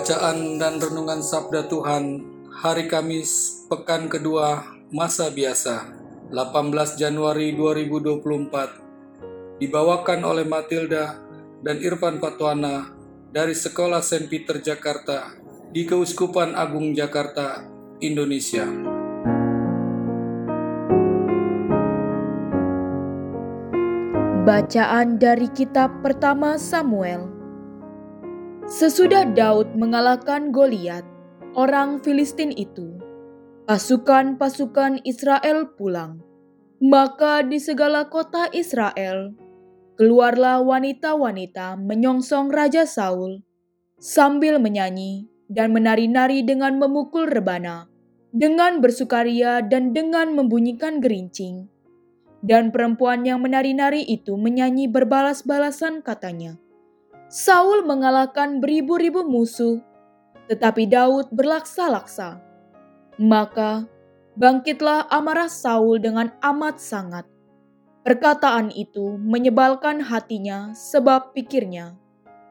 Bacaan dan Renungan Sabda Tuhan Hari Kamis, Pekan Kedua, Masa Biasa, 18 Januari 2024 Dibawakan oleh Matilda dan Irfan Patwana dari Sekolah St. Peter Jakarta di Keuskupan Agung Jakarta, Indonesia. Bacaan dari kitab pertama Samuel Sesudah Daud mengalahkan Goliat, orang Filistin itu, pasukan-pasukan Israel pulang. Maka di segala kota Israel, keluarlah wanita-wanita menyongsong Raja Saul sambil menyanyi dan menari-nari dengan memukul rebana, dengan bersukaria dan dengan membunyikan gerincing. Dan perempuan yang menari-nari itu menyanyi berbalas-balasan katanya, Saul mengalahkan beribu-ribu musuh, tetapi Daud berlaksa-laksa. Maka bangkitlah amarah Saul dengan amat sangat. Perkataan itu menyebalkan hatinya sebab pikirnya,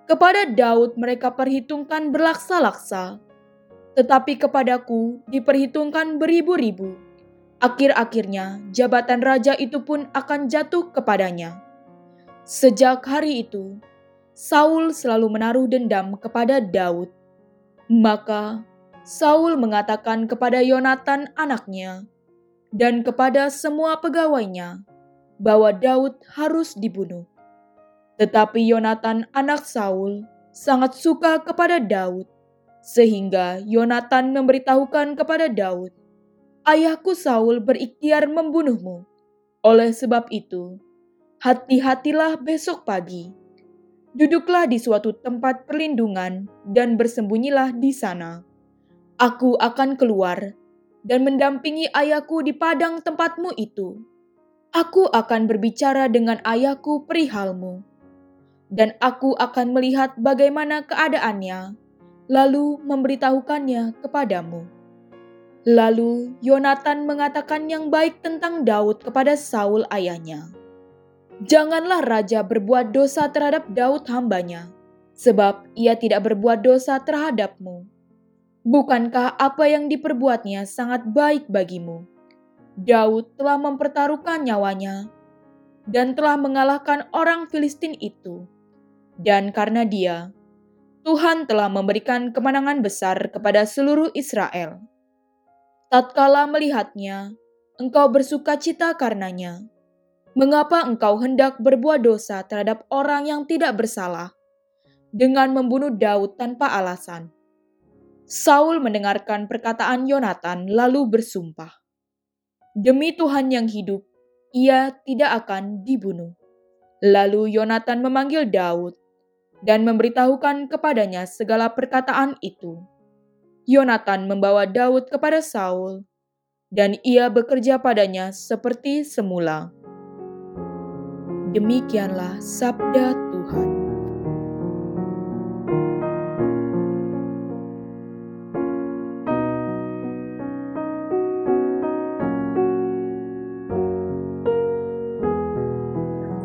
kepada Daud mereka perhitungkan berlaksa-laksa, tetapi kepadaku diperhitungkan beribu-ribu akhir-akhirnya jabatan raja itu pun akan jatuh kepadanya. Sejak hari itu, Saul selalu menaruh dendam kepada Daud. Maka Saul mengatakan kepada Yonatan anaknya dan kepada semua pegawainya bahwa Daud harus dibunuh. Tetapi Yonatan anak Saul sangat suka kepada Daud, sehingga Yonatan memberitahukan kepada Daud ayahku Saul berikhtiar membunuhmu. Oleh sebab itu, hati-hatilah besok pagi. Duduklah di suatu tempat perlindungan dan bersembunyilah di sana. Aku akan keluar dan mendampingi ayahku di padang tempatmu itu. Aku akan berbicara dengan ayahku perihalmu, dan aku akan melihat bagaimana keadaannya, lalu memberitahukannya kepadamu. Lalu Yonatan mengatakan yang baik tentang Daud kepada Saul ayahnya. Janganlah raja berbuat dosa terhadap Daud hambanya, sebab ia tidak berbuat dosa terhadapmu. Bukankah apa yang diperbuatnya sangat baik bagimu? Daud telah mempertaruhkan nyawanya dan telah mengalahkan orang Filistin itu. Dan karena dia, Tuhan telah memberikan kemenangan besar kepada seluruh Israel tatkala melihatnya, engkau bersuka cita karenanya. Mengapa engkau hendak berbuat dosa terhadap orang yang tidak bersalah dengan membunuh Daud tanpa alasan? Saul mendengarkan perkataan Yonatan lalu bersumpah, "Demi Tuhan yang hidup, ia tidak akan dibunuh." Lalu Yonatan memanggil Daud dan memberitahukan kepadanya segala perkataan itu. Yonatan membawa Daud kepada Saul, dan ia bekerja padanya seperti semula. Demikianlah sabda Tuhan.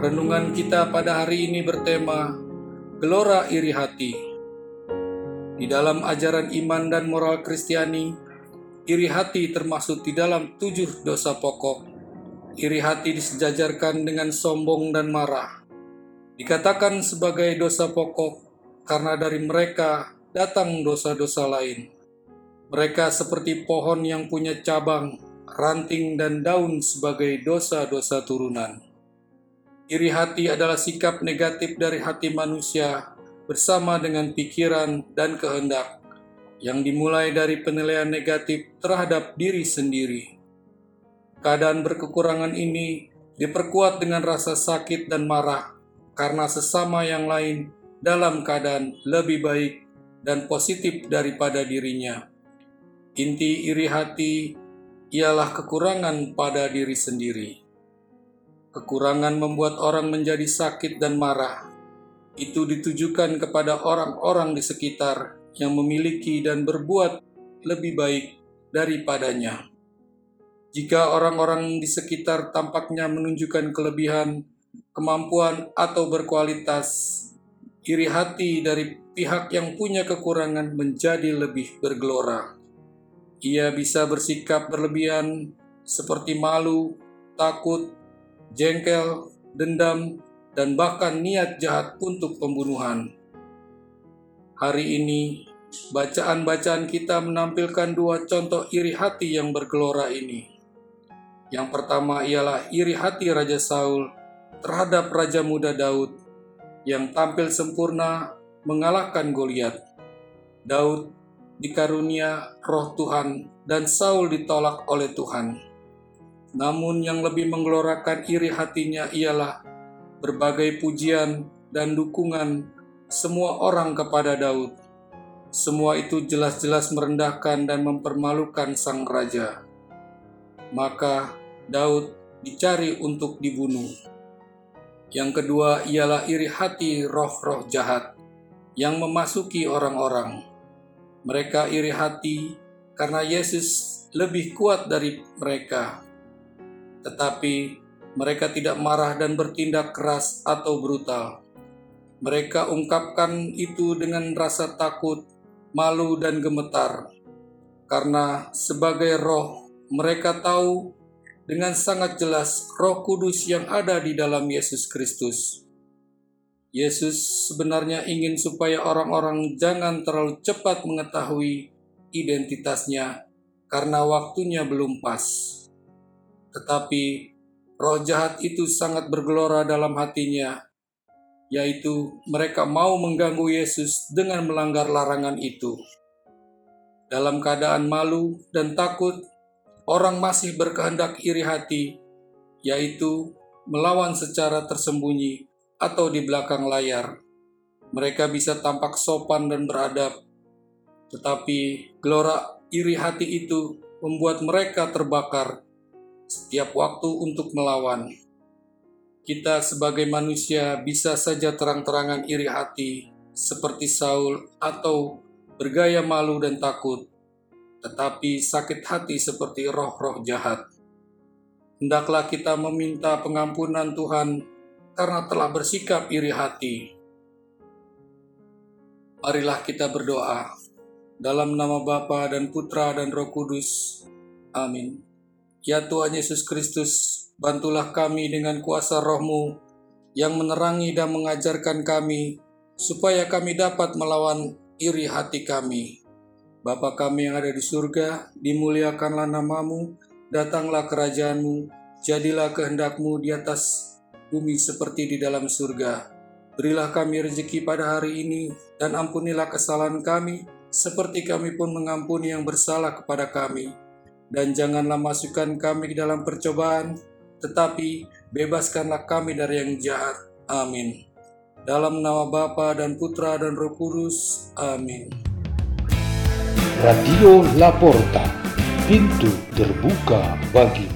Renungan kita pada hari ini bertema Gelora Iri Hati. Di dalam ajaran iman dan moral Kristiani, iri hati termasuk di dalam tujuh dosa pokok. Iri hati disejajarkan dengan sombong dan marah. Dikatakan sebagai dosa pokok karena dari mereka datang dosa-dosa lain. Mereka seperti pohon yang punya cabang, ranting, dan daun sebagai dosa-dosa turunan. Iri hati adalah sikap negatif dari hati manusia bersama dengan pikiran dan kehendak yang dimulai dari penilaian negatif terhadap diri sendiri. Keadaan berkekurangan ini diperkuat dengan rasa sakit dan marah karena sesama yang lain dalam keadaan lebih baik dan positif daripada dirinya. Inti iri hati ialah kekurangan pada diri sendiri. Kekurangan membuat orang menjadi sakit dan marah. Itu ditujukan kepada orang-orang di sekitar yang memiliki dan berbuat lebih baik daripadanya. Jika orang-orang di sekitar tampaknya menunjukkan kelebihan, kemampuan, atau berkualitas, iri hati dari pihak yang punya kekurangan menjadi lebih bergelora. Ia bisa bersikap berlebihan seperti malu, takut, jengkel, dendam, dan bahkan niat jahat untuk pembunuhan. Hari ini, bacaan-bacaan kita menampilkan dua contoh iri hati yang bergelora ini. Yang pertama ialah iri hati Raja Saul terhadap Raja Muda Daud yang tampil sempurna mengalahkan Goliat. Daud dikarunia roh Tuhan dan Saul ditolak oleh Tuhan. Namun yang lebih menggelorakan iri hatinya ialah berbagai pujian dan dukungan semua orang kepada Daud. Semua itu jelas-jelas merendahkan dan mempermalukan sang raja. Maka Daud dicari untuk dibunuh. Yang kedua ialah iri hati roh-roh jahat yang memasuki orang-orang. Mereka iri hati karena Yesus lebih kuat dari mereka. Tetapi mereka tidak marah dan bertindak keras atau brutal. Mereka ungkapkan itu dengan rasa takut, malu, dan gemetar, karena sebagai roh mereka tahu dengan sangat jelas Roh Kudus yang ada di dalam Yesus Kristus. Yesus sebenarnya ingin supaya orang-orang jangan terlalu cepat mengetahui identitasnya karena waktunya belum pas. Tetapi roh jahat itu sangat bergelora dalam hatinya, yaitu mereka mau mengganggu Yesus dengan melanggar larangan itu. Dalam keadaan malu dan takut, orang masih berkehendak iri hati, yaitu melawan secara tersembunyi atau di belakang layar. Mereka bisa tampak sopan dan beradab, tetapi gelora iri hati itu membuat mereka terbakar setiap waktu untuk melawan. Kita sebagai manusia bisa saja terang-terangan iri hati seperti Saul atau bergaya malu dan takut tetapi sakit hati seperti roh-roh jahat. Hendaklah kita meminta pengampunan Tuhan karena telah bersikap iri hati. Marilah kita berdoa dalam nama Bapa dan Putra dan Roh Kudus. Amin. Ya Tuhan Yesus Kristus, bantulah kami dengan kuasa rohmu yang menerangi dan mengajarkan kami, supaya kami dapat melawan iri hati kami Bapa kami yang ada di surga, dimuliakanlah namamu, datanglah kerajaanmu, jadilah kehendakmu di atas bumi seperti di dalam surga. Berilah kami rezeki pada hari ini, dan ampunilah kesalahan kami, seperti kami pun mengampuni yang bersalah kepada kami. Dan janganlah masukkan kami ke dalam percobaan, tetapi bebaskanlah kami dari yang jahat. Amin. Dalam nama Bapa dan Putra dan Roh Kudus. Amin. Radio Laporta, pintu terbuka bagimu.